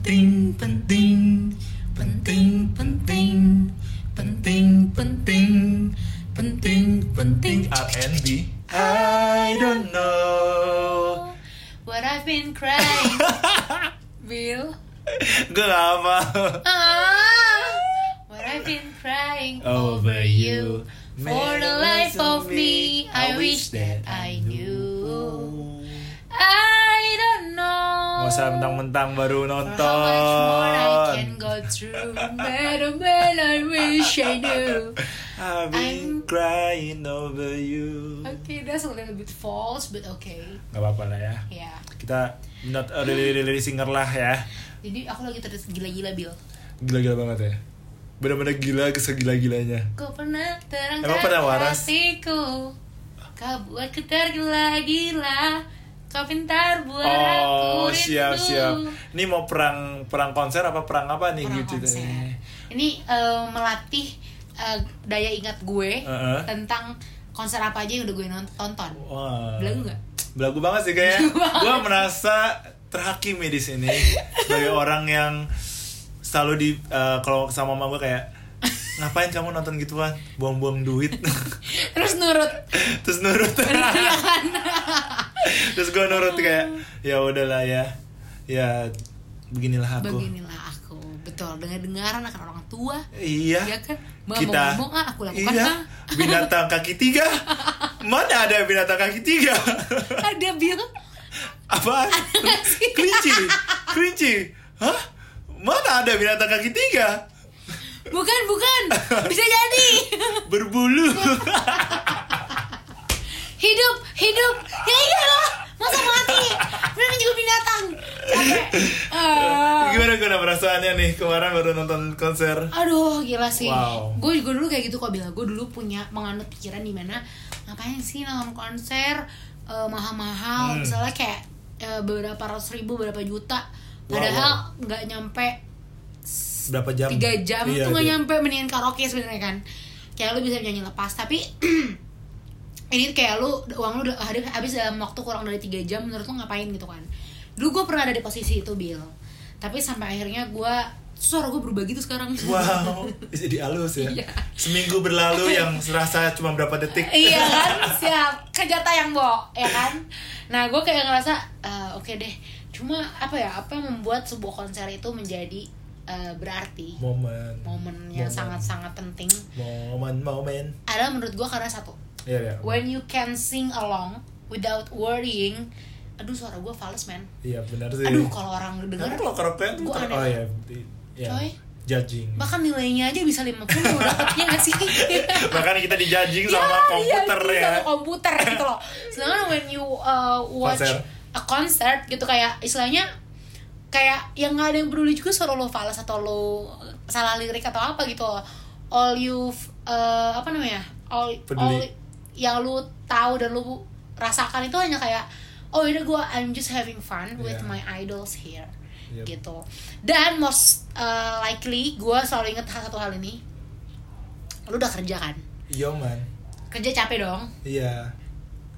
penting penting penting penting penting penting penting penting. R&B I don't know. What I've been crying. Bill? Gue gak apa For how much more I nonton can go through? Better when I wish I knew. I've been I'm- crying over you. Okay, that's a little bit false, but okay. Gak apa-apa lah ya. Ya, Kita not a really, really, really singer lah ya. Jadi aku lagi terus gila-gila, Bill. Gila-gila banget ya. Bener-bener gila kesegila-gilanya Kau pernah terangkan Emang pernah waras? hatiku? Kau buatku tergila-gila Kau pintar buat aku Oh siap rindu. siap Ini mau perang perang konser apa perang apa nih Perang gitu konser. Ini eh, melatih eh, daya ingat gue Heeh. Tentang konser apa aja yang udah gue non- tonton Wah. Belagu nggak? Belagu banget sih kayaknya. Belagu banget. Gue merasa terhakimi di sini sebagai orang yang selalu di eh, kalau sama mama gue kayak ngapain kamu nonton gituan buang-buang duit Terus nurut terus nurut? terus gue nurut kayak ya udahlah ya. Ya beginilah aku. Beginilah aku. Betul, dengar-dengaran akan orang tua. Iya. Iya kan? Mau kita ngomong ah, aku lakukan iya. Ah. binatang kaki tiga. Mana ada binatang kaki tiga? Ada Bill. Apaan? sih? Kelinci. Kelinci. Hah? Mana ada binatang kaki tiga? Bukan, bukan. Bisa jadi. Berbulu Hidup, hidup. Ya iyalah Masa mati? Beneran juga binatang. Capek. Ah. Gimana gimana perasaannya nih? Kemarin baru nonton konser. Aduh gila sih. Wow. Gue juga dulu kayak gitu kok bilang Gue dulu punya menganut pikiran di mana Ngapain sih nonton konser? Eh, Mahal-mahal. Hmm. Misalnya kayak eh, Beberapa ratus ribu Berapa juta. Wow, Padahal nggak nyampe Berapa jam? tiga jam Iya, tuh nggak iya. nyampe mendingan karaoke sebenarnya kan. Kayak lu bisa nyanyi lepas tapi ini kayak lu uang lu udah habis, dalam waktu kurang dari tiga jam menurut lu ngapain gitu kan? Dulu gue pernah ada di posisi itu Bill. Tapi sampai akhirnya gue suara gue berubah gitu sekarang. Wow Jadi halus ya? Iya. Seminggu berlalu yang serasa cuma berapa detik. Iya kan? Siap. Kerja tayang bo. Ya kan? Nah gue kayak ngerasa eh, oke deh. Cuma apa ya apa yang membuat sebuah konser itu menjadi eh, berarti? Momen. Momen yang Momen. sangat-sangat penting. Momen-momen adalah menurut gue karena satu Iya iya when you can sing along without worrying aduh suara gue fals man Iya benar sih aduh kalau orang denger Karena kalau karaokean Gua ter- aneh. Oh iya ya. Coy. Judging bahkan nilainya aja bisa 50 dapetnya gak sih Bahkan kita di judging Ya, sama komputer iya, ya sama komputer gitu loh sedangkan when you uh, watch Konser. a concert gitu kayak istilahnya kayak yang nggak ada yang peduli juga suara lo fals atau lo salah lirik atau apa gitu loh. all you uh, apa namanya all all. Yang lu tahu dan lu rasakan itu hanya kayak oh ini gue I'm just having fun with Yeah. my idols here. Yep. gitu. Dan most uh, likely gue selalu inget satu hal ini. Lu udah kerja kan? Yo man. Kerja capek dong? Iya.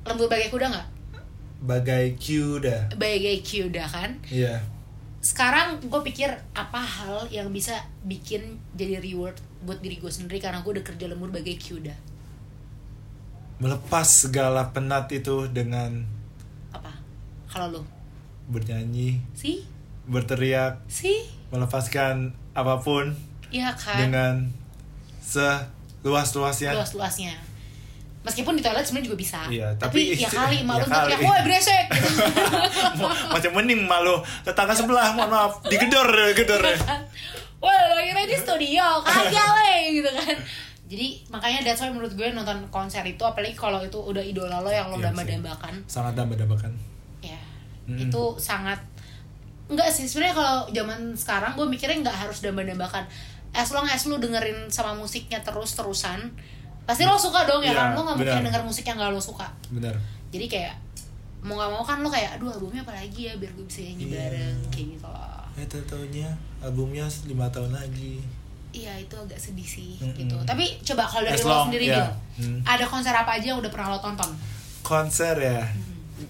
Lembur bagai kuda nggak? Bagai kuda. Bagai kuda kan? Iya. Sekarang gue pikir apa hal yang bisa bikin jadi reward buat diri gue sendiri karena gue udah kerja lembur bagai kuda Melepas segala penat itu dengan apa? Kalau lu? bernyanyi sih Berteriak sih Melepaskan apa pun iya kan? Dengan seluas-luasnya. Luas-luasnya meskipun di toilet sebenarnya juga bisa. Iya, tapi, tapi ya kali ya malu kali. teriak woi beresek. Gitu. Macam mending malu. Tetangga sebelah mohon maaf. Digedor Gedor. Woi lagi di studio kagak gitu kan jadi makanya that's why menurut gue nonton konser itu apalagi kalau itu udah idola lo yang lo Iya damba-dambakan Sangat damba-dambakan ya Mm. itu sangat enggak sih sebenarnya kalau zaman sekarang gue mikirnya nggak harus damba-dambakan as long as lu dengerin sama musiknya terus-terusan pasti lo suka dong ya Iya, kan? Lo nggak mungkin benar. denger musik yang gak lo suka. Bener jadi kayak mau nggak mau kan lo kayak aduh albumnya apa lagi ya biar gue bisa nyanyi Iya. bareng kayak gitu loh. Eh taunya albumnya 5 tahun lagi iya itu agak sedih sih Mm-mm. gitu tapi coba kalau dari lo sendiri ya. Bil, Hmm. ada konser apa aja yang udah pernah lo tonton Konser ya Hmm.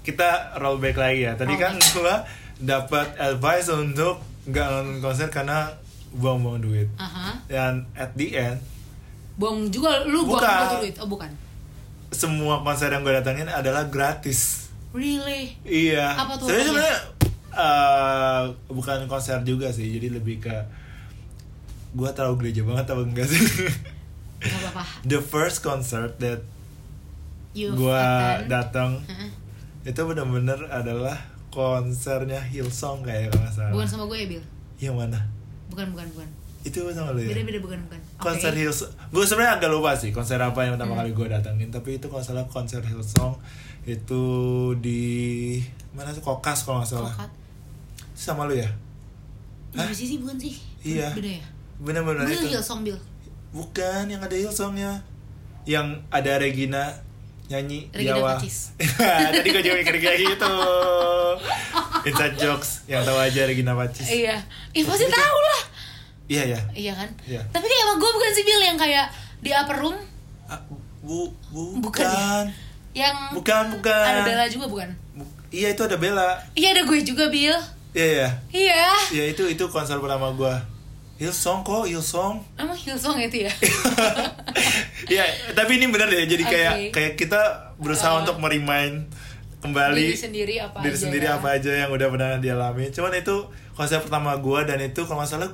Kita roll back lagi ya Tadi Roll kan back. gua dapat advice untuk nggak nonton konser karena buang-buang duit Aha. dan at the end Buang juga lu buang Bukan. juga duit. Oh, bukan. semua konser yang gue datangin adalah gratis Really? iya Apa tuh sebenarnya eh, bukan konser juga sih jadi lebih ke gue tahu gereja banget apa enggak sih Gak apa-apa. the first concert that gue datang Heeh. itu bener-bener adalah konsernya Hillsong kayak kalau nggak salah Bukan sama gue ya, Bill? yang mana Bukan, bukan, bukan. itu sama lu ya Beda-beda bukan, bukan. Oke. konser Hillsong gue sebenarnya agak lupa sih konser apa yang pertama Hmm. kali gue datangin tapi itu kalau salah konser Hillsong itu di mana tuh Kokas kalau nggak salah Kokat. sama lu ya Hah? sih bukan sih? Iya. Beda ya? Bener-bener itu Hillsong, Bill. bukan yang ada Hillsongnya yang ada Regina nyanyi Regina Pacis. tadi gue juga mikir kayak gitu inside jokes yang tahu aja Regina Pacis Iya. Ih, pasti tahu lah. iya ya Iya kan? Iya. Tapi kayak emang gue bukan sih Bill yang kayak di upper room Ah, bu bukan Bukan ya? yang bukan bukan ada Bella juga bukan? Bu- iya itu ada Bella Iya ada gue juga Bill. iya ya Iya. ya itu itu konser pertama gue Hillsong kok Hillsong Emang Hillsong itu ya? Iya, tapi ini bener deh. Jadi kayak Oke. kayak kita berusaha Uh, untuk merimain kembali diri sendiri apa diri aja sendiri ya. apa aja yang udah pernah dialami. Cuman itu konser pertama gua dan itu kalau nggak salah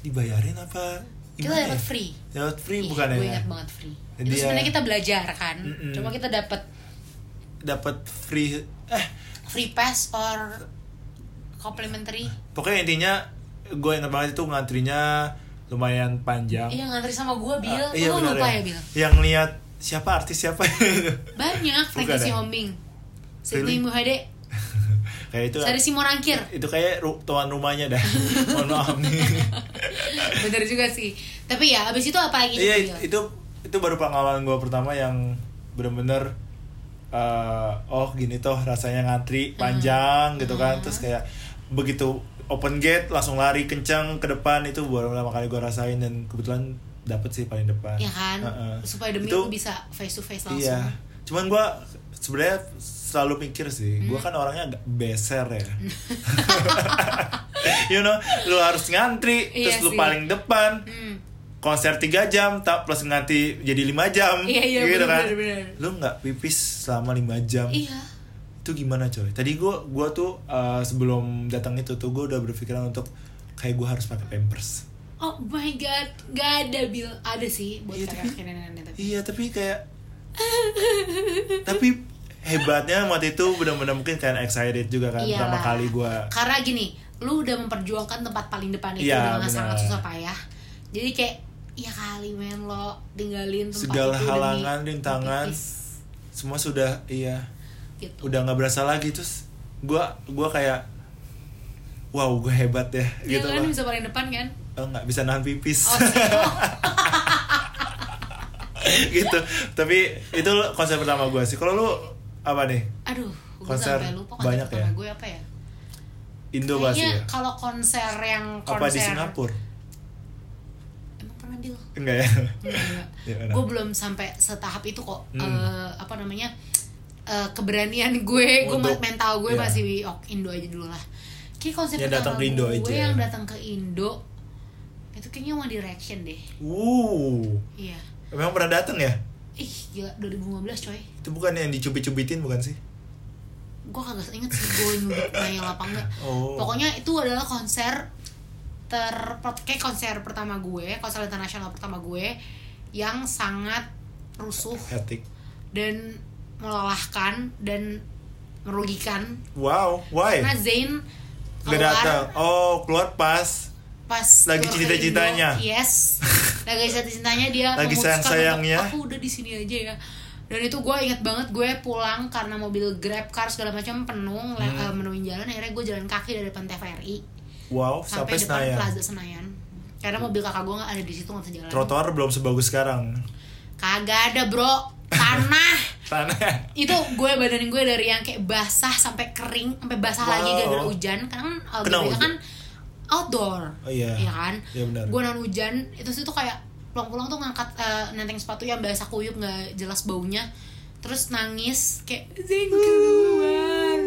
dibayarin apa? Kita dapat ya? free. Dapat free Ih, bukan gue ya? ingat banget free. Jadi itu ya- sebenarnya kita belajar kan. Mm-mm. Cuma kita dapat Dapat free eh free pass or complimentary. pokoknya intinya gue ingat banget itu ngantrinya lumayan panjang. Iya ngantri sama gue Bill. Ah, iya benar lupa ya. ya Bill? Yang lihat siapa artis siapa Banyak. Frankie ya? Sihombing. Sydney? Muhade. kayak itu Sari Simon Angkir. itu kayak ru- tuan rumahnya dah. Mohon maaf nih. Bener juga sih. Tapi ya abis itu apa lagi Iya Bill? itu itu baru pengalaman gue pertama yang bener-bener eh, oh gini toh rasanya ngantri panjang gitu kan terus kayak begitu open gate langsung lari kencang ke depan itu baru pertama kali gue rasain dan kebetulan dapet sih paling depan. Ya kan? Heeh. Supaya demi Itu- lu bisa face to face langsung. Iya. Cuman gue sebenarnya selalu mikir sih, Hmm. gue kan orangnya agak beser ya. you know, lu harus ngantri, Iya terus lu sih. paling depan, Hmm. konser 3 jam tak plus nganti jadi 5 jam Iya, iya, gitu bener, kan bener, bener. lu nggak pipis selama 5 jam Iya. Itu gimana coy tadi gua gua tuh uh, sebelum datang itu tuh gua udah berpikiran untuk kayak gua harus pakai pampers Oh my god, gak ada Bill. Ada sih buat Iya, tapi- nenek tapi. iya tapi kayak tapi hebatnya waktu itu benar-benar mungkin kayak excited juga kan Iyalah. pertama kali gua Karena gini, lu udah memperjuangkan tempat paling depan itu Iya, dengan sangat susah payah. Jadi kayak ya kali men lo tinggalin tempat Segala itu halangan, rintangan. semua sudah iya gitu. udah nggak berasa lagi terus gua gua kayak wow gue hebat ya Iya gitu kan loh bisa paling depan kan? oh, nggak bisa nahan pipis Oh, sih. gitu tapi itu konsep pertama gue sih kalau lu apa nih Aduh, gue Konser lupa konser banyak ya? gue apa ya? Indo Kayaknya ya kalau konser yang konser apa di Singapura Emang pernah deal? enggak ya Enggak. Ya, gue belum sampai setahap itu kok Hmm. Eh, apa namanya eh, keberanian gue gue mental gue ya. masih oh, Indo aja dulu lah. Kayak konsep Yang datang ke Indo gue aja. yang datang ke Indo itu kayaknya One Direction deh. Wuh, iya. Memang pernah datang ya? Ih gila 2015 coy. Itu bukan yang dicubit-cubitin bukan sih? Gue kagak inget sih gue nyubit nanya apa enggak. Oh. Pokoknya itu adalah konser ter kayak konser pertama gue konser internasional pertama gue yang sangat rusuh. Etik dan melelahkan dan merugikan. Wow why? Karena nggak keluar datang. Oh keluar pas. pas Lagi cinta-cintanya. Yes. Lagi cinta-cintanya dia Lagi memutuskan sayang-sayangnya. untuk, aku udah di sini aja ya. Dan itu gue inget banget gue pulang karena mobil grab car segala macam penuh Hmm. eh, menuin jalan akhirnya gue jalan kaki dari depan TVRI wow sampai, sampai depan Senayan. Plaza Senayan. Karena mobil kakak gue nggak ada di situ nggak bisa jalan. Trotoar belum sebagus sekarang kagak ada bro tanah tanah itu gue badan gue dari yang kayak basah sampai kering sampai basah Wow. lagi gara-gara hujan karena kan uh, Kenapa GBK hujan? kan outdoor Oh, iya. kan Iya, benar. gue non hujan itu sih tuh kayak pulang-pulang tuh ngangkat uh, nenteng sepatu yang basah kuyup nggak jelas baunya terus nangis kayak Zayn keluar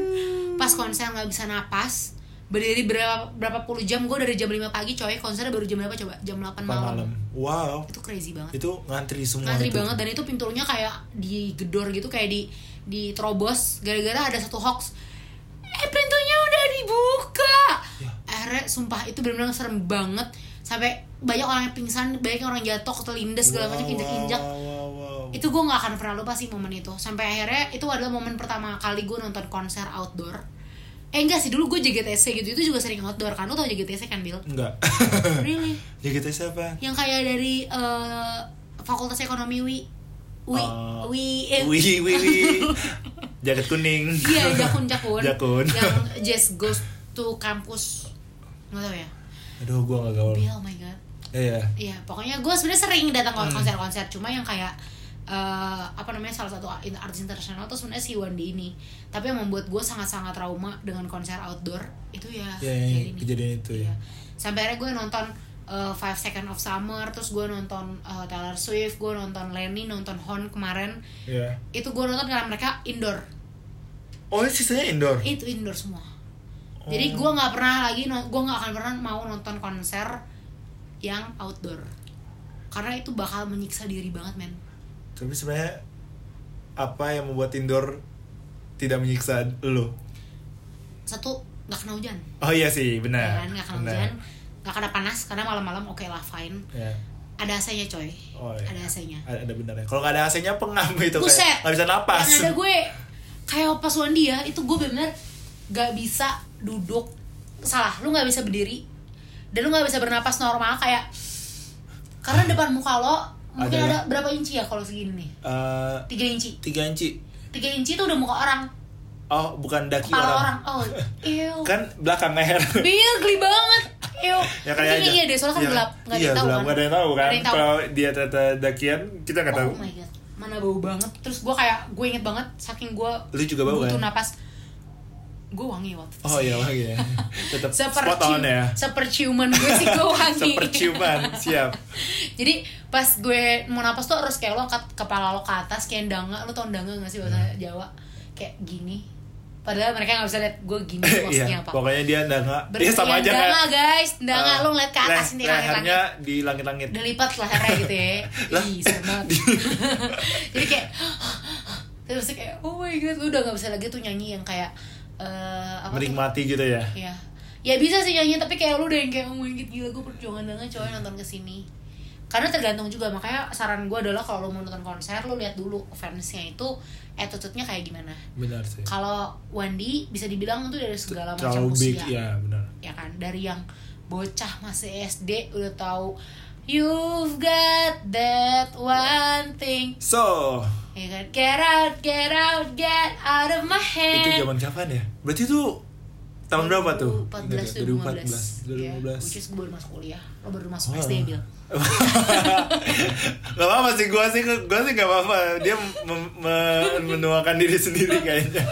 pas konser nggak bisa napas berdiri berapa berapa puluh jam gue dari jam 5 pagi coy. Konsernya baru jam berapa coba? Jam 8 Empat malam, malam. Wow. Itu crazy banget. Itu ngantri semua ngantri itu. banget dan itu pintunya kayak digedor gitu kayak di diterobos gara-gara ada satu hoax. Eh pintunya udah dibuka! Ya. akhirnya sumpah itu benar-benar serem banget. Sampai banyak orang yang pingsan banyak orang jatuh ketelindas segala macam Wow, injek-injek. wow, wow, wow. itu gue nggak akan pernah lupa sih momen itu. Sampai akhirnya itu adalah momen pertama kali gue nonton konser outdoor eh enggak sih dulu gue JGTC gitu itu juga sering outdoor kan? Lu tau JGTC kan Bill enggak. Really? Kita siapa yang kayak dari eh, Fakultas Ekonomi Wi Wi Oh. Wi eh, wih wih wih jaket kuning. Iya jakun jakun. Jakun. yang Just Goes to Campus. Nggak tau ya? Aduh gua nggak gaul. Bill oh my god. Iya. Iya, pokoknya gue sebenarnya sering datang Hmm. ke konser-konser, cuma yang kayak eh, apa namanya salah satu artis internasional tuh sebenarnya si Wandi ini. Tapi yang membuat gue sangat-sangat trauma dengan konser outdoor itu ya, Ya, yang kejadian itu ya. Iya. Sampai akhirnya gue nonton eh, Five Second of Summer, terus gue nonton eh, Taylor Swift, gue nonton Lenny, nonton Hon kemarin. iya Itu gue nonton karena mereka indoor. oh sisanya indoor Itu indoor semua. Oh. Jadi gue nggak pernah lagi, gue nggak akan pernah mau nonton konser yang outdoor. Karena itu bakal menyiksa diri banget, men. Tapi sebenarnya apa yang membuat indoor tidak menyiksa lo Satu, nggak kena hujan. oh iya sih benar kan, nggak kena benar. hujan. Nggak kena panas, karena malam-malam oke lah, fine. ya Ada AC-nya, coy. oh iya Ada AC-nya. ada, ada benar ya kalau nggak ada AC-nya pengam itu Buset. kayak nggak bisa napas Yang ada gue, kayak pas Wandi ya, itu gue bener gak bisa duduk. Salah, lu nggak bisa berdiri. Dan lu nggak bisa bernapas normal, kayak... Karena depan muka lo, mungkin Adalah- ada berapa inci ya kalau segini nih? Eh, 3 inci. tiga inci 3 inci itu udah muka orang. oh bukan daki Kepala orang, orang. Oh, ew. kan belakang leher Bil, geli banget. Ew. ya kayak aja iya deh, soalnya kan Iya. gelap. Nggak ada iya yang tahu gelap kan. nggak ada yang tahu kan ada kalau dia ternyata dakian kita nggak tahu Oh my god, mana bau banget. Terus gue kayak, gue inget banget, saking gue Lu juga bau, butuh kan? napas. Gue wangi waktu itu. oh iya lagi ya tetap spot on ya seperciuman gue sih gue wangi. seperciuman siap Jadi pas gue mau napas tuh harus kayak lo angkat kepala lo ke atas kayak danga. Lo tau danga gak sih bahasa Hmm. Jawa? Kayak gini. Padahal mereka gak bisa lihat gue gini iya posnya apa. pokoknya dia nggak Ber- dia sama aja danga kayak guys, danga eh, lo ngeliat ke atas langit-langit. lehernya di langit-langit udah lipat lehernya gitu ya Lah. Jadi kayak terus kayak oh my god udah gak bisa lagi tuh nyanyi yang kayak eh apa tuh? menikmati gitu ya? Ya ya bisa sih nyanyi tapi kayak lu udah yang kayak my god gila gue perjuangan banget coy nonton ke sini karena tergantung juga makanya saran gue adalah kalau lu mau nonton konser lu lihat dulu fansnya itu attitude-nya kayak gimana. Benar sih. Kalau Wandi bisa dibilang tuh dari segala macam terlalu big usia. ya benar. Ya kan? Dari yang bocah masih SD udah tahu you've got that one thing. So ya kan? Get out get out get out of my itu head zaman kapan ya? Berarti itu tahun berapa tuh? 2014 Ingat ya? 2015 2014 ya, which is gue baru masuk kuliah. Lo baru masuk Oh. SD Bil gak apa-apa sih gue sih gue sih gak apa-apa. Dia menuakan diri sendiri kayaknya.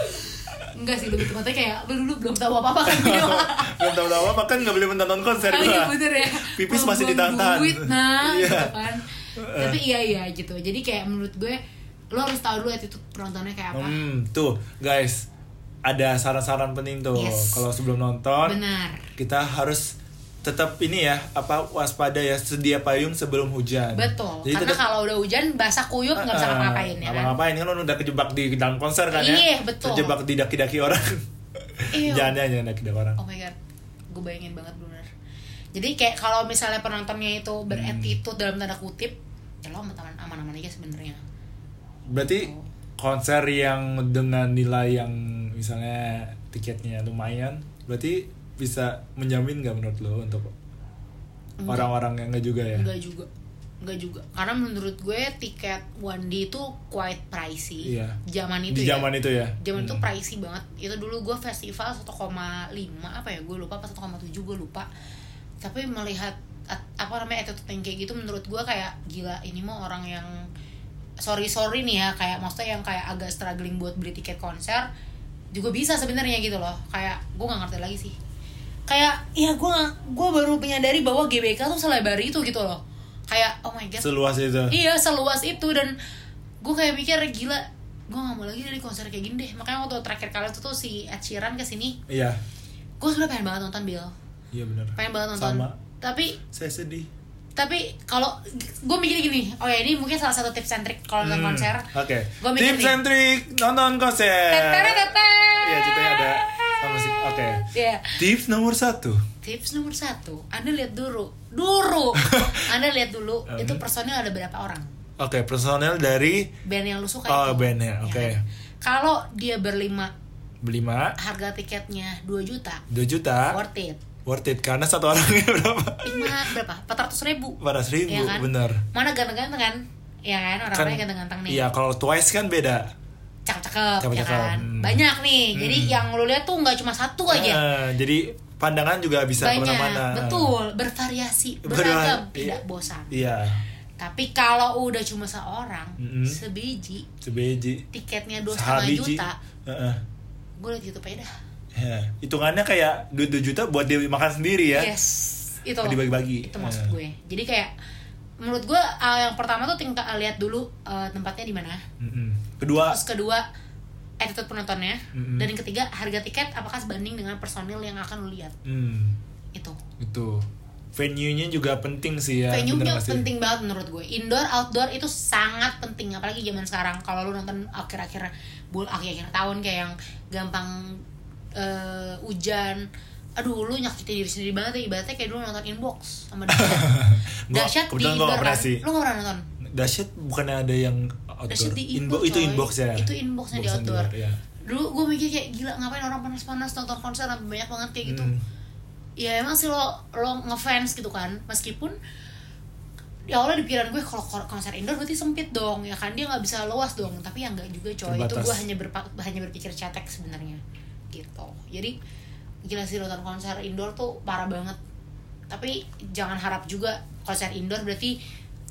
Enggak sih lebih tepatnya kayak lu dulu belum tahu apa apa kan Bil belum tahu tahu apa kan gak boleh menonton konser Ah, iya bener ya. Pipis masih Buang-buang ditahan. duit nah Iya. gitu kan. Tapi iya iya gitu. Jadi kayak menurut gue lo harus tahu dulu attitude penontonnya kayak apa. Hmm tuh guys ada saran-saran penting tuh. Yes. kalau sebelum nonton benar. kita harus tetap ini ya apa waspada ya sedia payung sebelum hujan. Betul. Jadi karena tetap kalau udah hujan basah kuyup nggak bisa Ah, ngapa-ngapain ya kan? ngapain kan lo udah kejebak di dalam konser kan ya? Iya, betul. terjebak di daki-daki orang. Iya. jangan ya jangan daki-daki orang. Oh my god gue bayangin banget bener. Jadi kayak kalau misalnya penontonnya itu beretitude dalam tanda kutip ya lo aman aman aja sebenarnya berarti konser yang dengan nilai yang misalnya tiketnya lumayan berarti bisa menjamin nggak menurut lo untuk orang-orang yang nggak juga ya? Enggak juga. Enggak juga. Karena menurut gue tiket 1D itu quite pricey. Iya. zaman itu di ya. zaman itu ya? Zaman itu Hmm. pricey banget. Itu dulu gue festival 1,5 apa ya? Gue lupa apa 1,7 gue lupa. Tapi melihat at- apa namanya attitude yang kayak gitu menurut gue kayak gila ini mah orang yang sorry sorry nih ya kayak maksudnya yang kayak agak struggling buat beli tiket konser juga bisa sebenarnya gitu loh. Kayak gue nggak ngerti lagi sih. Kayak ya gue gue baru menyadari bahwa GBK tuh selebar itu gitu loh. Kayak oh my god. Seluas itu. Iya seluas itu dan gue kayak mikir gila gue gak mau lagi dari konser kayak gini deh. Makanya waktu terakhir kali itu tuh si Ed Sheeran ke sini iya. gue sebenarnya pengen banget nonton Bill. Iya benar. pengen banget nonton. Sama. tapi Saya sedih. Tapi kalau gue mikir gini oh ya ini mungkin salah satu tips and trick kalau nonton Hmm, konser Oke. Mikir Tips and trick nonton konser. Iya, ceritanya ada sama musik. Oke. Iya. Tips nomor satu. tips nomor satu anda lihat dulu dulu anda lihat dulu itu personil ada berapa orang Oke, personel dari band yang lu suka Oh, itu bandnya, Ya oke. kan? kalau dia berlima berlima harga tiketnya 2 juta 2 juta worth it worth it karena satu orangnya berapa? lima berapa 400 ribu 400 ribu, Iya kan? bener. mana ganteng-ganteng kan ya kan orang-orangnya ganteng-ganteng nih Iya, kalau Twice kan beda. cakep-cakep ya kan hmm. banyak nih jadi Hmm. yang lu lihat tuh nggak cuma satu aja Eh, jadi pandangan juga bisa banyak ke mana-mana. betul bervariasi Berva- beragam iya. tidak bosan Iya, tapi kalau udah cuma seorang Mm-mm. sebiji sebeji. tiketnya dua setengah juta Heeh. gue liat youtube aja dah Ya, hitungannya kayak duit 2 juta buat dia makan sendiri ya. yes itu dibagi-bagi. itu maksud Eh. gue jadi kayak menurut gue uh, yang pertama tuh tinggal lihat dulu uh, tempatnya di mana Mm-mm. Kedua, terus kedua attitude penontonnya Mm-mm. dan yang ketiga harga tiket apakah sebanding dengan personil yang akan lu lihat hmm, itu itu venue-nya juga penting sih ya. venue bener nya nggak sih? penting banget menurut gue indoor outdoor itu sangat penting apalagi zaman sekarang kalau lu nonton akhir-akhir bul akhir-akhir tahun kayak yang gampang eh, hujan. Aduh lu nyakitin diri sendiri banget ya. Ibaratnya kayak dulu nonton inbox sama dahsyat dahsyat di pernah kan sih. lu gak pernah nonton? Dahsyat bukannya ada yang outdoor? dahsyat di Inbo- inbox itu inbox ya. itu inboxnya di Box outdoor. Ya. dulu gue mikir kayak gila ngapain orang panas-panas nonton konser? Sampai banyak banget kayak gitu. Hmm. ya emang sih lo lo ngefans gitu kan. Meskipun ya Allah di pikiran gue kalau ko- konser indoor berarti sempit dong. Ya kan dia nggak bisa luas dong. Tapi ya nggak juga coy. Itu Terbatas. gue hanya berpa- hanya berpikir cetek sebenarnya gitu jadi gila sih nonton konser indoor tuh parah banget tapi jangan harap juga konser indoor berarti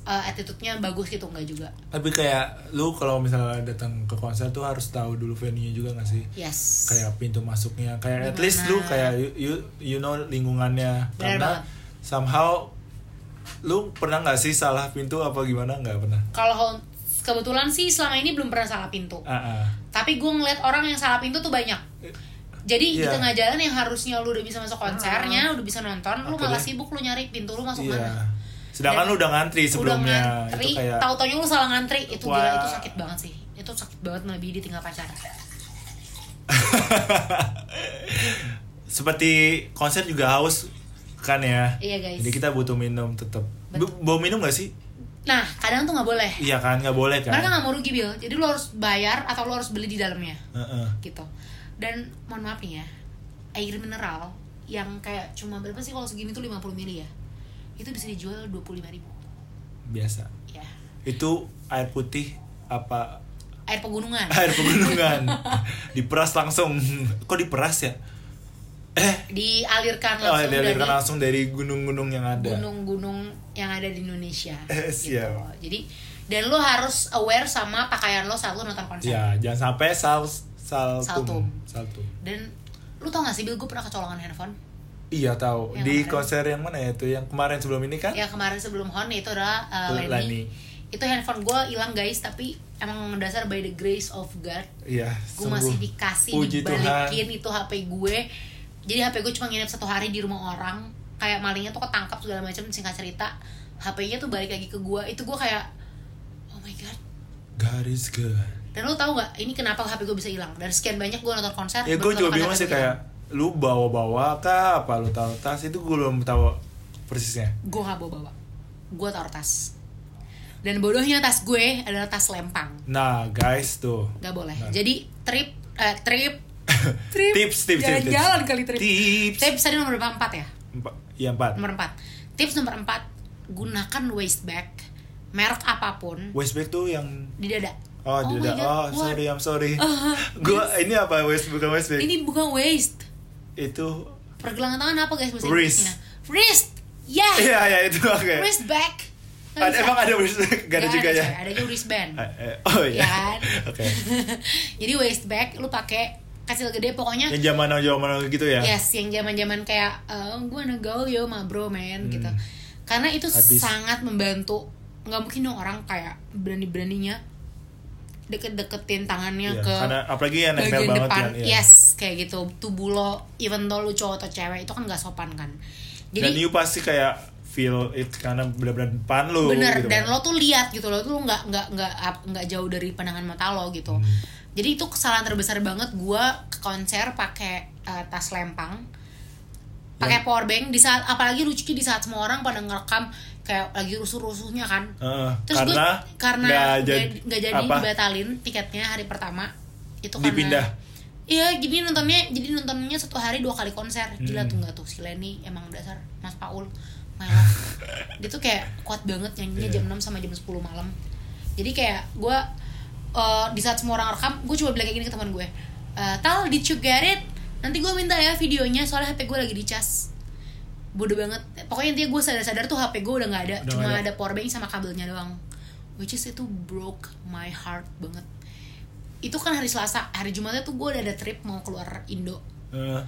uh, attitude-nya bagus gitu nggak juga Tapi kayak lu kalau misalnya datang ke konser tuh harus tahu dulu venue-nya juga gak sih? yes Kayak pintu masuknya, kayak at Gimana? least lu kayak you, you, you know lingkungannya. Bener Karena banget. somehow lu pernah nggak sih salah pintu apa gimana? Nggak pernah. kalau kebetulan sih selama ini belum pernah salah pintu Ah, ah. tapi gue ngeliat orang yang salah pintu tuh banyak jadi di Iya. tengah jalan yang harusnya lu udah bisa masuk konsernya udah bisa nonton lu malah sibuk lu nyari pintu lu masuk Iya. mana Sedangkan Dan- lu udah ngantri udah sebelumnya. ngantri itu kayak tahu taunya lu salah ngantri itu Wah. gila itu sakit banget sih itu sakit banget melebihi ditinggal pacar seperti konser juga haus kan ya. Iya, guys. Jadi kita butuh minum tetap. Bawa minum gak sih? nah kadang tuh nggak boleh Iya kan, nggak boleh kan? mereka nggak mau rugi bil jadi lu harus bayar atau lu harus beli di dalamnya Heeh. gitu dan mohon maaf nih ya air mineral yang kayak cuma berapa sih kalau segini tuh 50 mili ya itu bisa dijual 25.000 ribu Biasa. ya Itu air putih apa air pegunungan air pegunungan diperas langsung kok diperas ya eh dialirkan oh, langsung dialirkan dari langsung dari gunung-gunung yang ada gunung-gunung yang ada di Indonesia. Eh, gitu. siap. Jadi dan lo harus aware sama pakaian lo saat lo nonton konser. ya jangan sampai sal saltum Saltum. saltum Dan lu tau gak sih Bil, gue pernah kecolongan handphone iya tahu Yang di kemarin. konser yang mana ya itu yang kemarin sebelum ini kan Ya kemarin sebelum Hon itu adalah uh. Lani. Itu handphone gue hilang guys, tapi emang mendasar by the grace of God. iya Gue masih dikasih, Puji dibalikin itu HP gue. Jadi HP gue cuma nginep satu hari di rumah orang. Kayak malingnya tuh ketangkap segala macam singkat cerita. HP-nya tuh balik lagi ke gue. Itu gue kayak, oh my God, God is good Dan lu tahu nggak ini kenapa HP gue bisa hilang? Dari sekian banyak gue nonton konser. ya gue juga bingung sih kayak lu bawa-bawa kah apa lu tahu tas itu gue belum tahu persisnya. Gue nggak bawa bawa. Gue taruh tas. Dan bodohnya tas gue adalah tas lempang. nah guys tuh Gak boleh. Nah. Jadi trip, eh, trip, trip. tips tips tips, tips. Jalan-jalan kali trip. tips Tips tadi nomor berapa? Empat ya? Empat. Iya empat. Nomor empat. Tips nomor empat. Gunakan waist bag. Merek apa pun. Waistbag tuh yang Di dada. Oh, Oh, what? sorry, I'm sorry. Uh, Gua ini apa waist bukan waistbag? Ini bukan waist. Itu Pergelangan tangan apa guys bahasa Wrist. Inggrisnya? Wrist. Yeah. Iya, ya itu oke. Wrist bag. Nggak Ada, emang ada waistbag? Gak ada juga ya? coy. Adanya wristband. Eh, eh, Oh iya. Ya kan? Oke. Jadi waist bag lu pakai kecil gede pokoknya Yang zaman zaman gitu ya? yes yang zaman-zaman kayak eh, gue gaul yo ma bro man Hmm. gitu. Karena itu Habis. sangat membantu. nggak mungkin dong orang kayak berani-beraninya deket-deketin tangannya Iya, ke karena apalagi yang nempel bagian banget depan. kan, iya. Yes, kayak gitu tubuh lo even though lu cowok atau cewek itu kan gak sopan kan dan jadi you pasti kayak feel it karena benar-benar depan lu bener gitu dan kan. lo tuh lihat gitu lo tuh nggak nggak nggak nggak jauh dari pandangan mata lo gitu Hmm. jadi itu kesalahan terbesar banget gua ke konser pakai eh, tas lempang pakai power bank di saat apalagi lucunya di saat semua orang pada ngerekam kayak lagi rusuh-rusuhnya kan Heeh, terus gue karena karena nggak nggak jadi- apa? dibatalin tiketnya hari pertama itu karena Dipindah? iya jadi nontonnya jadi nontonnya satu hari dua kali konser gila Hmm. tuh nggak tuh si Lenny emang dasar Mas Paul love dia tuh kayak kuat banget nyanyinya Iya. jam 6 sama jam 10 malam jadi kayak gue eh, di saat semua orang rekam gue coba bilang kayak gini ke teman gue "Eh, Tal did you get it nanti gue minta ya videonya soalnya HP gue lagi dicas bodoh banget. Pokoknya intinya gue sadar-sadar tuh HP gue udah nggak ada. Udah cuma ada. ada power bank sama kabelnya doang. Which is itu broke my heart banget. Itu kan hari Selasa hari Jumatnya tuh gue udah ada trip mau keluar Indo. Eh,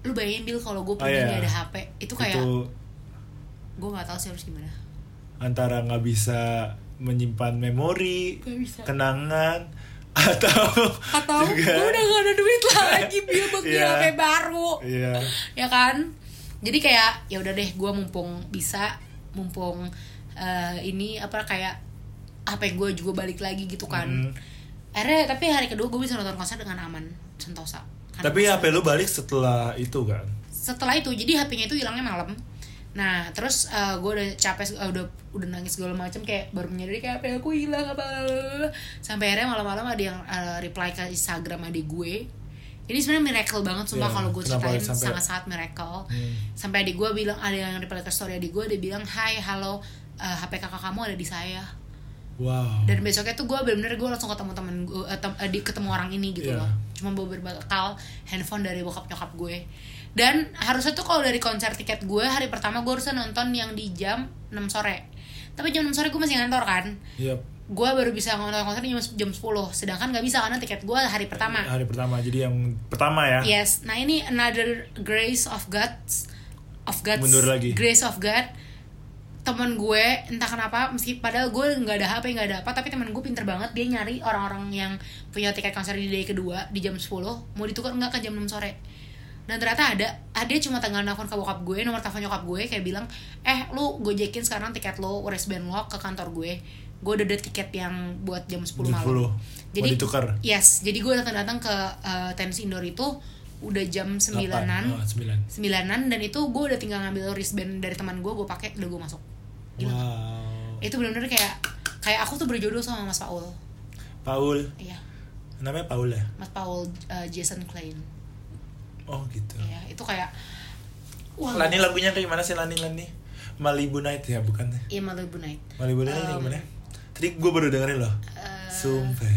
lu bayangin Bill kalau gue pergi iya. nggak ada HP itu kayak itu gue nggak tahu sih harus gimana. antara nggak bisa menyimpan memori bisa. kenangan atau atau juga gue udah gak ada duit lagi buat beli Iya. HP baru. Iya. Ya kan jadi kayak ya udah deh gue mumpung bisa mumpung eh, ini apa kayak HP gue juga balik lagi gitu kan. Hmm. akhirnya tapi hari kedua gue bisa nonton konser dengan aman sentosa. Karena tapi konser- HP lu balik setelah itu kan? Setelah itu jadi HP-nya itu hilangnya malam. Nah terus gue udah capek eh, udah udah nangis segala macam kayak baru menyadari kayak HP aku hilang apa. Sampai akhirnya malam-malam ada yang eh, reply ke Instagram adik gue ini sebenarnya miracle banget sumpah Iya, kalau gue ceritain sampai- sangat-sangat miracle. Hmm. sampai adik gue bilang ada yang reply ke story adik gue dia bilang hai halo eh, HP kakak kamu ada di saya. Wow. Dan besoknya tuh gue bener-bener gue langsung ketemu temen gue eh, tem- eh, di- ketemu orang ini gitu Iya. loh. Cuma bawa berbekal handphone dari bokap nyokap gue. Dan harusnya tuh kalau dari konser tiket gue hari pertama gue harusnya nonton yang di jam 6 sore. Tapi jam 6 sore gue masih ngantor kan? Yep. Gue baru bisa nonton konser jam, jam 10 sedangkan nggak bisa karena tiket gue hari pertama hari pertama jadi yang pertama ya Yes, nah ini another grace of God, of God's Mundur lagi. grace of God. Temen gue entah kenapa, meski padahal gue nggak ada HP nggak ada apa, tapi temen gue pinter banget dia nyari orang-orang yang punya tiket konser di day kedua di jam 10 mau ditukar nggak ke jam 6 sore. Dan ternyata ada, ada cuma tinggal nelfon ke bokap gue, nomor telepon nyokap gue kayak bilang, eh lu gojekin sekarang tiket lo wristband lo ke kantor gue. Gue udah ada tiket yang buat jam 10 Jam malam. 10. Mau ditukar? Yes, jadi gue datang datang ke uh, tenis indoor itu udah jam sembilanan. Oh, sembilan sembilanan dan itu gue udah tinggal ngambil wristband dari teman gue, gue pakai udah gue masuk. Gila. wow Itu benar-benar kayak kayak aku tuh berjodoh sama Mas Paul. Paul Iya, namanya Paul ya Mas Paul uh, Jason Klein. oh gitu Iya, itu kayak wah. Lani lagunya kayak gimana sih Lani Lani Malibu Night ya bukan Iya Malibu Night. Malibu Night Um, gimana tadi gue baru dengerin loh Uh, sumpah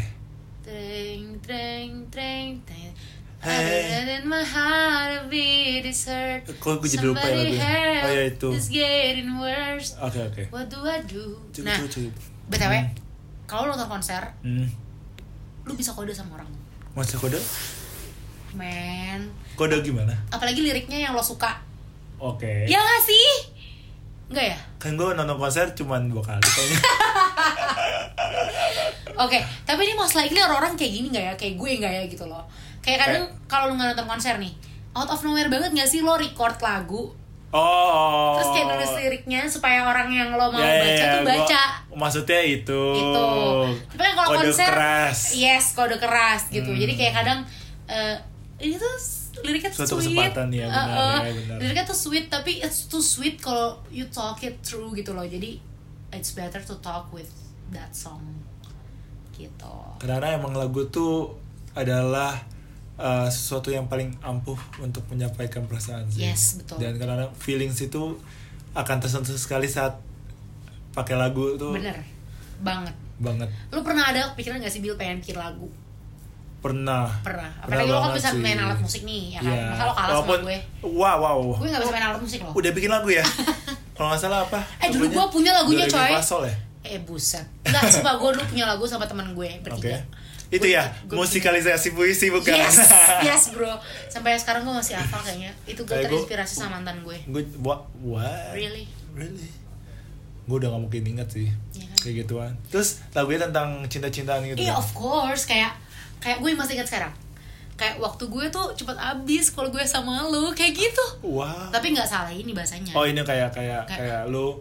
Treng, treng, treng, treng. Hey. Than my heart, beat is hurt. Kok gue jadi lupa ya lagunya? Oh, ya, itu. It's getting worse. oke oke What do I do? Cukup, nah, cukup, btw, Hmm. kalau lo nonton konser, hmm. lu bisa kode sama orang, Masa kode men. kode gimana Apalagi liriknya yang lo suka, oke ya gak sih? Enggak ya? kan gue nonton konser cuman dua kali kayaknya Oke, tapi ini most likely orang-orang kayak gini nggak ya? Kayak gue nggak ya gitu loh. Kayak kadang kalau lu nggak nonton konser nih, out of nowhere banget nggak sih lo record lagu, oh terus kayak nulis liriknya supaya orang yang lo mau Ya, ya, baca ya, tuh gua- baca. maksudnya itu Itu. Tapi kan kalau Kode konser, keras yes, kode keras gitu. Hmm. Jadi kayak kadang eh, ini tuh liriknya tuh Suatu sweet. kesempatan, ya, benar, Eh, eh, ya, benar. Liriknya tuh sweet tapi it's too sweet kalau you talk it through gitu loh. Jadi it's better to talk with that song gitu. karena emang lagu tuh adalah uh, sesuatu yang paling ampuh untuk menyampaikan perasaan sih. Yes, betul. Dan karena feelings itu akan tersentuh sekali saat pakai lagu tuh Bener banget. banget. Lu pernah ada pikiran gak sih Bill pengen bikin lagu? Pernah. Pernah. Apalagi lo kan bisa sih. main alat musik nih, ya kan? Iya. Masa lo kalah Walaupun- sama gue? Wow, wow. Gue gak bisa main alat musik loh. Udah bikin lagu ya? Kalau nggak salah apa? Eh, dulu gua punya lagunya, coy. Ya? Eh buset. Enggak, sumpah gue dulu punya lagu sama teman gue bertiga. Itu Gua- ya, gua- musikalisasi puisi bukan? Yes, yes bro. Sampai sekarang gue masih hafal kayaknya. Itu gue Kayak terinspirasi sama mantan gue. gue what? what? Really? Really? Gue udah gak mungkin inget sih Iya kan? Kayak gituan Terus lagunya tentang cinta-cintaan gitu Iya kan? of course kayak kayak gue masih ingat sekarang. kayak waktu gue tuh cepet habis kalau gue sama lu kayak gitu wow tapi nggak salah ini bahasanya oh ini kayak kayak Kayak- kayak lu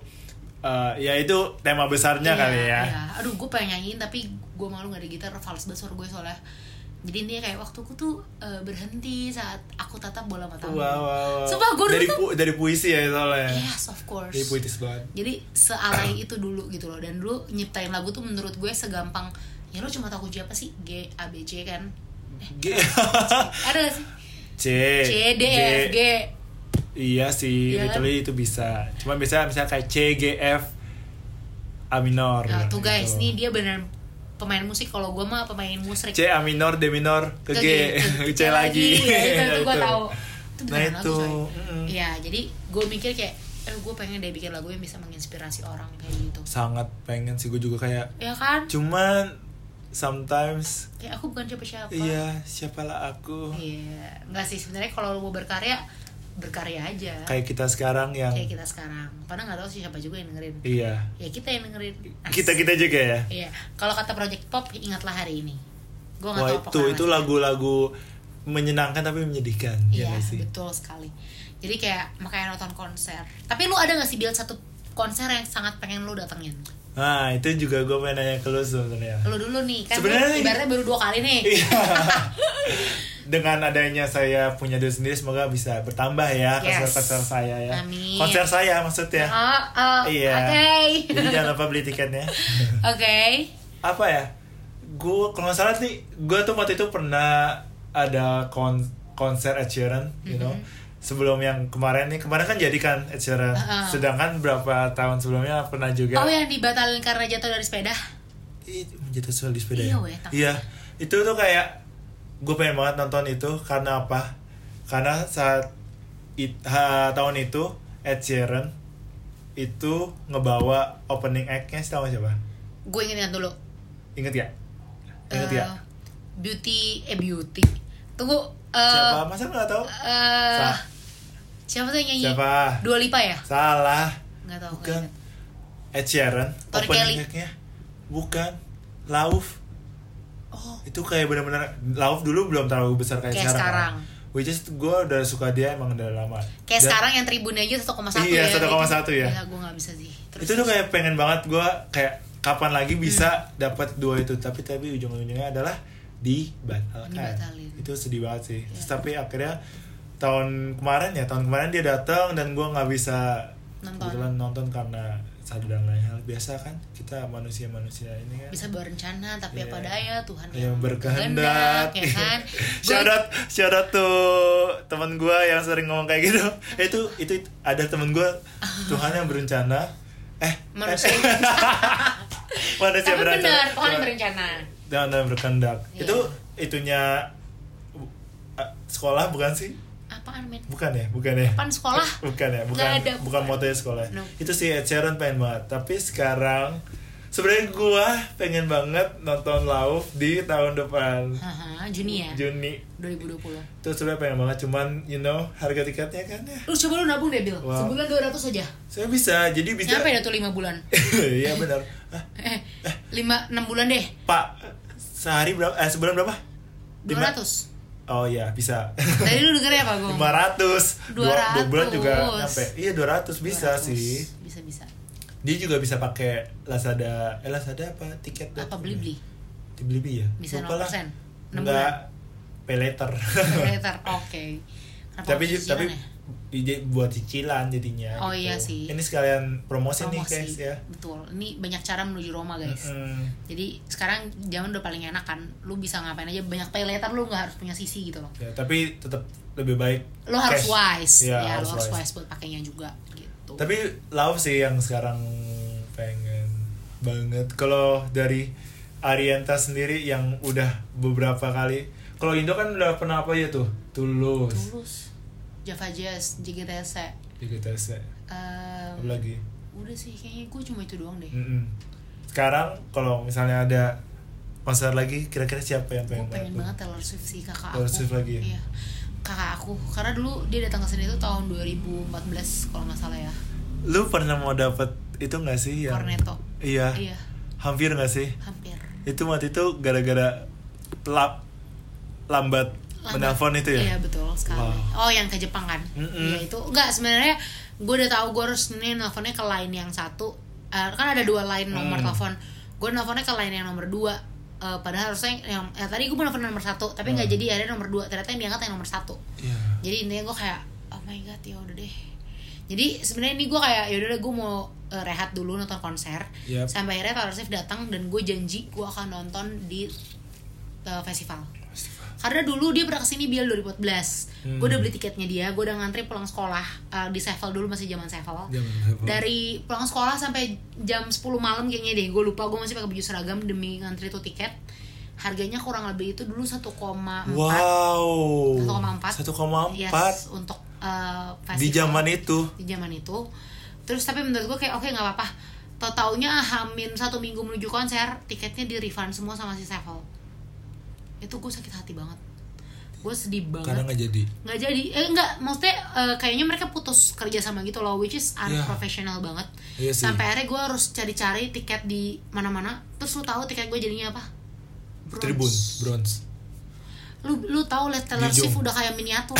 eh, ya itu tema besarnya Iya, kali ya. iya. aduh gue pengen nyanyiin tapi gue malu gak ada gitar fals banget suara gue soalnya. Jadi dia kayak waktuku tuh eh, berhenti saat aku tatap bola matamu wow, wow, wow. Sumpah gue dari tuh pu- dari puisi ya soalnya. Yes of course. Dari puitis banget. Jadi sealai itu dulu gitu loh. Dan dulu nyiptain lagu tuh menurut gue segampang ya lo cuma tahu kunci apa sih? G A B C kan. G. ada gak sih? C. C D E F G Iya sih, Iya kan? literally itu bisa. Cuma bisa misalnya kayak C, G, F, A minor. nah, tuh guys gitu. nih dia beneran pemain musik kalau gue mah pemain musik C, A minor, D minor, ke, G, ke C lagi. ya, itu, itu gue tahu itu Nah itu, coy. mm. Iya, jadi gue mikir kayak eh gue pengen deh bikin lagu yang bisa menginspirasi orang kayak gitu Sangat pengen sih gue juga kayak. ya kan Cuman sometimes kayak aku bukan siapa-siapa iya siapalah aku. iya nggak sih sebenarnya kalau lu mau berkarya berkarya aja. Kayak kita sekarang yang kayak kita sekarang. Padahal nggak tahu sih siapa juga yang dengerin. Iya. Ya kita yang dengerin. As- kita kita juga ya. iya. Kalau kata project pop ingatlah hari ini. Gue nggak tahu apa itu itu lagu-lagu menyenangkan tapi menyedihkan. iya ya sih. betul sekali. Jadi kayak makanya nonton konser. Tapi lu ada nggak sih build satu konser yang sangat pengen lu datengin Nah itu juga gue pengen nanya ke lu sebenarnya. lu dulu nih kan Sebenarnya ibaratnya baru dua kali nih Iya. Dengan adanya saya punya duit sendiri semoga bisa bertambah ya Yes. konser-konser saya ya. Amin. Konser saya maksudnya. oh, oh, Iya. oke Jadi jangan lupa beli tiketnya. oke Apa ya? Gue kalau nggak salah nih, gue tuh waktu itu pernah ada kon konser Ed Sheeran, you know. Sebelum yang kemarin nih, kemarin kan jadi kan Ed Sheeran. Uh-uh. Sedangkan berapa tahun sebelumnya pernah juga. oh yang dibatalin karena jatuh dari sepeda jatuh soal di sepeda Iya, ya? Iya, itu tuh kayak gue pengen banget nonton itu karena apa? Karena saat it, ha- tahun itu Ed Sheeran itu ngebawa opening act-nya tahu siapa? gue ingetin dulu Ingat ya? Ingat Eh, ya? beauty eh beauty tunggu eh Siapa? Masa nggak tahu? Sa- siapa tuh yang nyanyi Siapa? Dua Lipa ya Salah. nggak tahu nggak Bukan. Ed Sheeran Tori Kelly. Bukan. Lauf. oh Itu kayak benar-benar Lauf dulu belum terlalu besar kayak, Kayak sekarang. sekarang. Which is gue udah suka dia emang udah lama. kayak Dan- sekarang yang tribunnya aja 1,1 Iya, ya 1,1 ya. gue nggak bisa sih Terus, itu tuh kayak pengen banget gue kayak kapan lagi bisa Hmm. dapat dua itu tapi tapi ujung-ujungnya adalah dibatalkan Dibatalin. itu sedih banget sih Iya. Terus tapi akhirnya tahun kemarin ya tahun kemarin dia datang dan gue nggak bisa Nonton. kebetulan nonton karena satu dan lain hal. Biasa kan kita manusia-manusia ini kan. Bisa berencana tapi Iya. apa daya Tuhan yang berkehendak. ya kan? Shout out tuh teman gue yang sering ngomong kayak gitu. Itu itu ada temen gue Tuhan yang berencana. Eh Manusia. eh, manusia tapi berencana. benar Tuhan yang berencana. Tuhan yang berkehendak. Iya. itu itunya uh, sekolah bukan sih apaan men? Bukan ya bukan ya. Apaan sekolah? Bukan ya bukan Nggak ada, bukan bukan. motonya sekolah. No. itu sih Ed Sheeran pengen banget. Tapi sekarang sebenarnya gua pengen banget nonton Lauf di tahun depan. Haha, Juni ya? Juni. 2020 itu sebenarnya pengen banget cuman you know harga tiketnya kan ya. Lu coba lu nabung deh Bill Wow. sebulan 200 aja. Saya bisa jadi bisa. Nyampe dah tuh 5 bulan? Iya benar. Ah, eh 5 6 bulan deh. Pak sehari berapa eh sebulan berapa? Lima- 200 oh iya bisa. Tadi lu denger ya Pak Gong? 500 dua, dua bulan juga 200. nyampe. Iya 200 bisa 200. sih. Bisa bisa. Dia juga bisa pakai Lazada eh Lazada apa? Tiket apa beli beli di Blibli ya Bisa Lupa lah. 0%. Enam enggak. pay later. Later, oke. Kenapa tapi tapi ya? Buat cicilan jadinya Oh, gitu. iya sih. ini sekalian promosi, nih Promosi. guys ya. Betul. Ini banyak cara menuju Roma guys. Mm-mm. jadi sekarang zaman udah paling enak kan lu bisa ngapain aja banyak pay later lu nggak harus punya sisi gitu loh. Ya, tapi tetap lebih baik lo harus wise. Iya, ya harus lo harus wise. wise buat pakainya juga gitu. Tapi love sih yang sekarang pengen banget. Kalau dari Arienta sendiri yang udah beberapa kali kalau Indo kan udah pernah apa ya tuh? Tulus. Tulus Java Jazz JGTS di GTS um, apa lagi? udah sih kayaknya gue cuma itu doang deh. Mm-mm. sekarang kalau misalnya ada konser lagi kira-kira siapa yang gue pengen pengen banget Taylor Swift sih kakak Taylor aku. Swift lagi ya? iya. Kakak aku. Karena dulu dia datang ke sini itu tahun 2014 kalau nggak salah ya. Lu pernah mau dapet itu nggak sih yang Cornetto. Iya. Iya. Hampir nggak sih? Hampir. Itu waktu itu gara-gara lap Lambat. Menelpon itu ya Iya betul sekali. Wow. Oh yang ke Jepang kan? Mm-mm. Iya itu enggak sebenarnya gue udah tahu gue harus nih nelfonnya ke line yang satu. Eh, kan ada dua line nomor Hmm. telepon. Gue nelfonnya ke line yang nomor dua. Eh, padahal harusnya yang eh, tadi gue nelfon nomor satu tapi nggak Hmm. jadi ada nomor dua ternyata yang diangkat yang nomor satu Iya. jadi intinya gue kayak oh my god ya udah deh jadi sebenarnya ini gue kayak ya udah deh gue mau eh, rehat dulu nonton konser Yap. sampai akhirnya Taylor Swift datang dan gue janji gue akan nonton di eh, festival karena dulu dia pernah ke sini Bill 2014 Hmm. gue udah beli tiketnya dia gue udah ngantri pulang sekolah eh, di Sevel dulu masih zaman Sevel. Dari pulang sekolah sampai jam 10 malam kayaknya deh gue lupa gue masih pakai baju seragam demi ngantri tuh tiket. Harganya kurang lebih itu dulu 1,4 Wow. 1,4. 1,4 yes untuk eh, festival. Di zaman itu. di zaman itu. Terus tapi menurut gue kayak oke nggak apa-apa. Tau taunya hamin satu minggu menuju konser tiketnya di refund semua sama si Sevel itu gue sakit hati banget gue sedih Karena banget nggak jadi. nggak jadi eh enggak maksudnya eh, kayaknya mereka putus kerja sama gitu loh which is Iya. unprofessional banget Iya sih. sampai akhirnya gue harus cari-cari tiket di mana-mana terus lu tahu tiket gue jadinya apa Bronze. Tribun, bronze. lu lu tahu liat Taylor. Swift udah kayak miniatur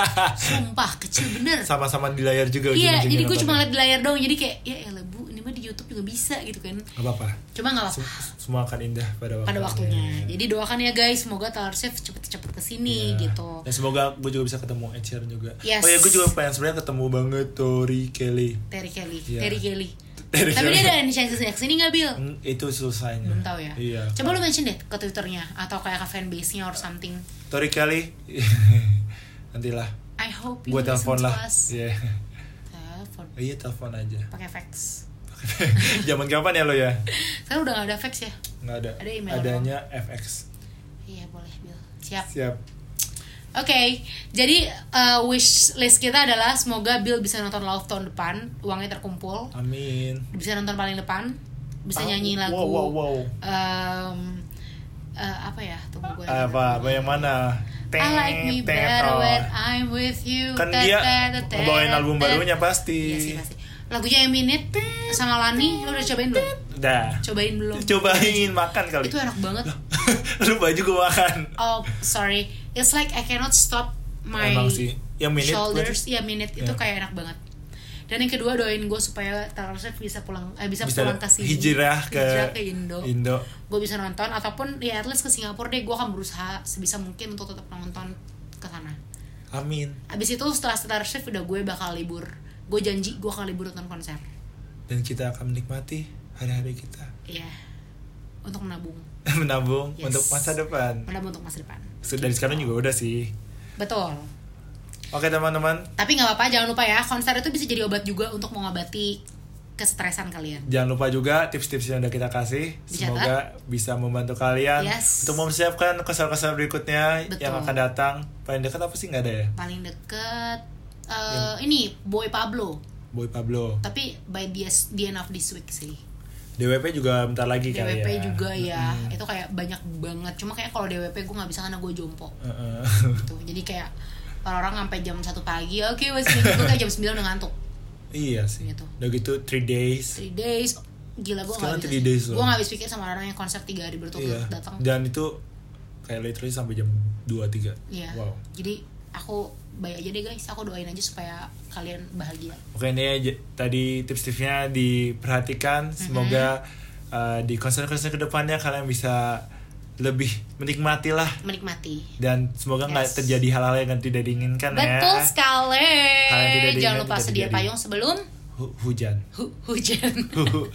sumpah kecil bener Sama-sama di layar juga iya jadi gue cuma liat di layar doang jadi kayak ya elah bu ini mah di YouTube juga bisa gitu kan Gak apa-apa. cuma nggak apa Sem- Semua akan indah pada waktunya. pada waktunya jadi doakan ya guys semoga Taylor Swift cepet-cepet ke sini Iya. gitu Dan semoga gue juga bisa ketemu Ed Sheeran juga. Yes. Oh ya gue juga pengen sebenarnya ketemu banget Tori Kelly. Terry Kelly Iya. Terry Kelly Terry tapi dia ada inisiasi ke sini nggak Bill Hmm, itu susahnya. belum tahu ya Iya. coba lu mention deh ke twitternya atau kayak ke fanbase nya or something Tori Kelly. Nantilah. I hope you Gue telepon lah. Iya. telepon Iya telepon aja. pakai fax Zaman kapan ya lo ya? sekarang udah gak ada fax ya Nggak ada. Ada email Adanya FX. iya boleh Bill siap Siap. Oke, jadi uh, wish list kita adalah semoga Bill bisa nonton Love tahun depan, uangnya terkumpul, Amin. bisa nonton paling depan, bisa Ah, nyanyi lagu. Wow wow wow. um, uh, apa ya? Tunggu gue. Apa apa yang mana? I like me better oh. when I'm with you. Kan dia ngebawain album barunya pasti. Iya sih pasti. Lagunya minute sama Lani, lo udah cobain belum? Dah. Cobain belum? Cobain makan kali. Itu enak banget. Lu baju gue makan. Oh, sorry. It's like I cannot stop my Emang sih. Yang minute shoulders. berarti Iya, minute itu Ya. kayak enak banget. Dan yang kedua doain gue supaya Taylor Swift bisa pulang eh, bisa, bisa pulang ke sini. hijrah ke, Hijrah ke Indo. Indo. Gue bisa nonton ataupun ya at least ke Singapura deh gue akan berusaha sebisa mungkin untuk tetap nonton ke sana. Amin. Abis itu setelah Taylor Swift udah gue bakal libur. Gue janji gue akan libur nonton konser. Dan kita akan menikmati hari-hari kita. Iya. Untuk menabung. Menabung Yes. untuk masa depan. Menabung untuk masa depan. So, Dari sekarang juga udah sih. Betul. Oke teman-teman, Tapi nggak apa-apa, jangan lupa ya, konser itu bisa jadi obat juga untuk mengobati kesetresan kalian. jangan lupa juga tips-tips yang udah kita kasih. Dicatat. Semoga bisa membantu kalian Yes. untuk mempersiapkan konser-konser berikutnya Betul. yang akan datang. Paling dekat apa sih nggak ada ya? Paling eh, ini Boy Pablo, Boy Pablo. tapi by the, the end of this week sih. DWP juga bentar lagi kali DWP ya. juga ya, Mm-mm. itu kayak banyak banget. Cuma kayak kalau DWP gue nggak bisa karena gue jompo. Heeh. Gitu. Jadi kayak orang-orang sampai jam satu pagi, oke masih gue kayak jam 9 udah ngantuk. iya sih. Gitu. Udah gitu 3 days. Three days, gila gue Sekarang nggak bisa. three days. Gue nggak habis pikir sama orang yang konser tiga hari Iya. berturut-turut datang. Dan itu kayak literally sampai jam 2 3. Iya. Wow. Jadi aku baik aja deh guys, aku doain aja supaya kalian bahagia. Oke ini tadi tips-tipsnya diperhatikan. Semoga uh, di konser-konser ke depannya kalian bisa lebih menikmati lah Menikmati. dan semoga nggak Yes. terjadi hal-hal yang tidak diinginkan Betul ya. sekali. Yang tidak Jangan lupa sedia terjadi. payung sebelum Hu- hujan. hu- hujan.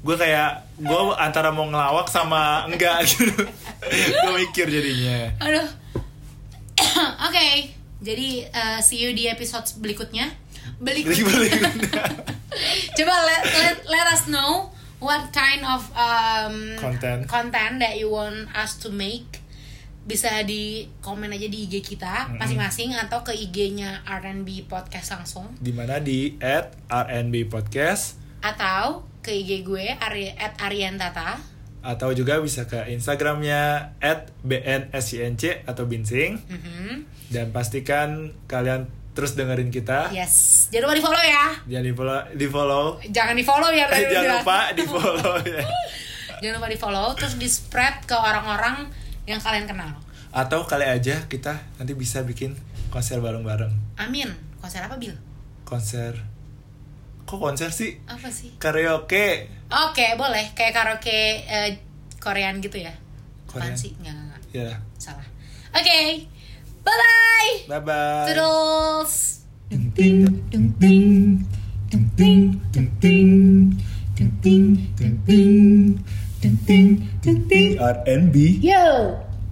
gue kayak gue antara mau ngelawak sama enggak gitu. gue mikir jadinya. Aduh. Oke, jadi uh, see you di episode berikutnya. Berikutnya. Berikutnya. Coba let, let, let us know what kind of um, Content. content that you want us to make. Bisa di komen aja di IG kita masing-masing atau ke IG-nya R&B Podcast langsung Di mana di at RNB Podcast atau ke IG gue Ari, at Ariantata atau juga bisa ke Instagramnya at BNSYNC atau Binsing Mhm. dan pastikan kalian terus dengerin kita Yes, jangan lupa di follow ya. jangan di follow di follow Jangan di follow ya. eh, jangan lupa di follow ya Jangan lupa di follow, terus di spread ke orang-orang yang kalian kenal. atau kali aja kita nanti bisa bikin konser bareng-bareng Amin. Konser apa Bil? konser kok konser sih Apa sih? karaoke Oke, boleh. Kayak karaoke eh, Korean gitu ya? Apaan Korean. sih? Nggak, nggak, nggak. ya Salah. Oke. Bye-bye. bye bye Toodles. R&B Yo.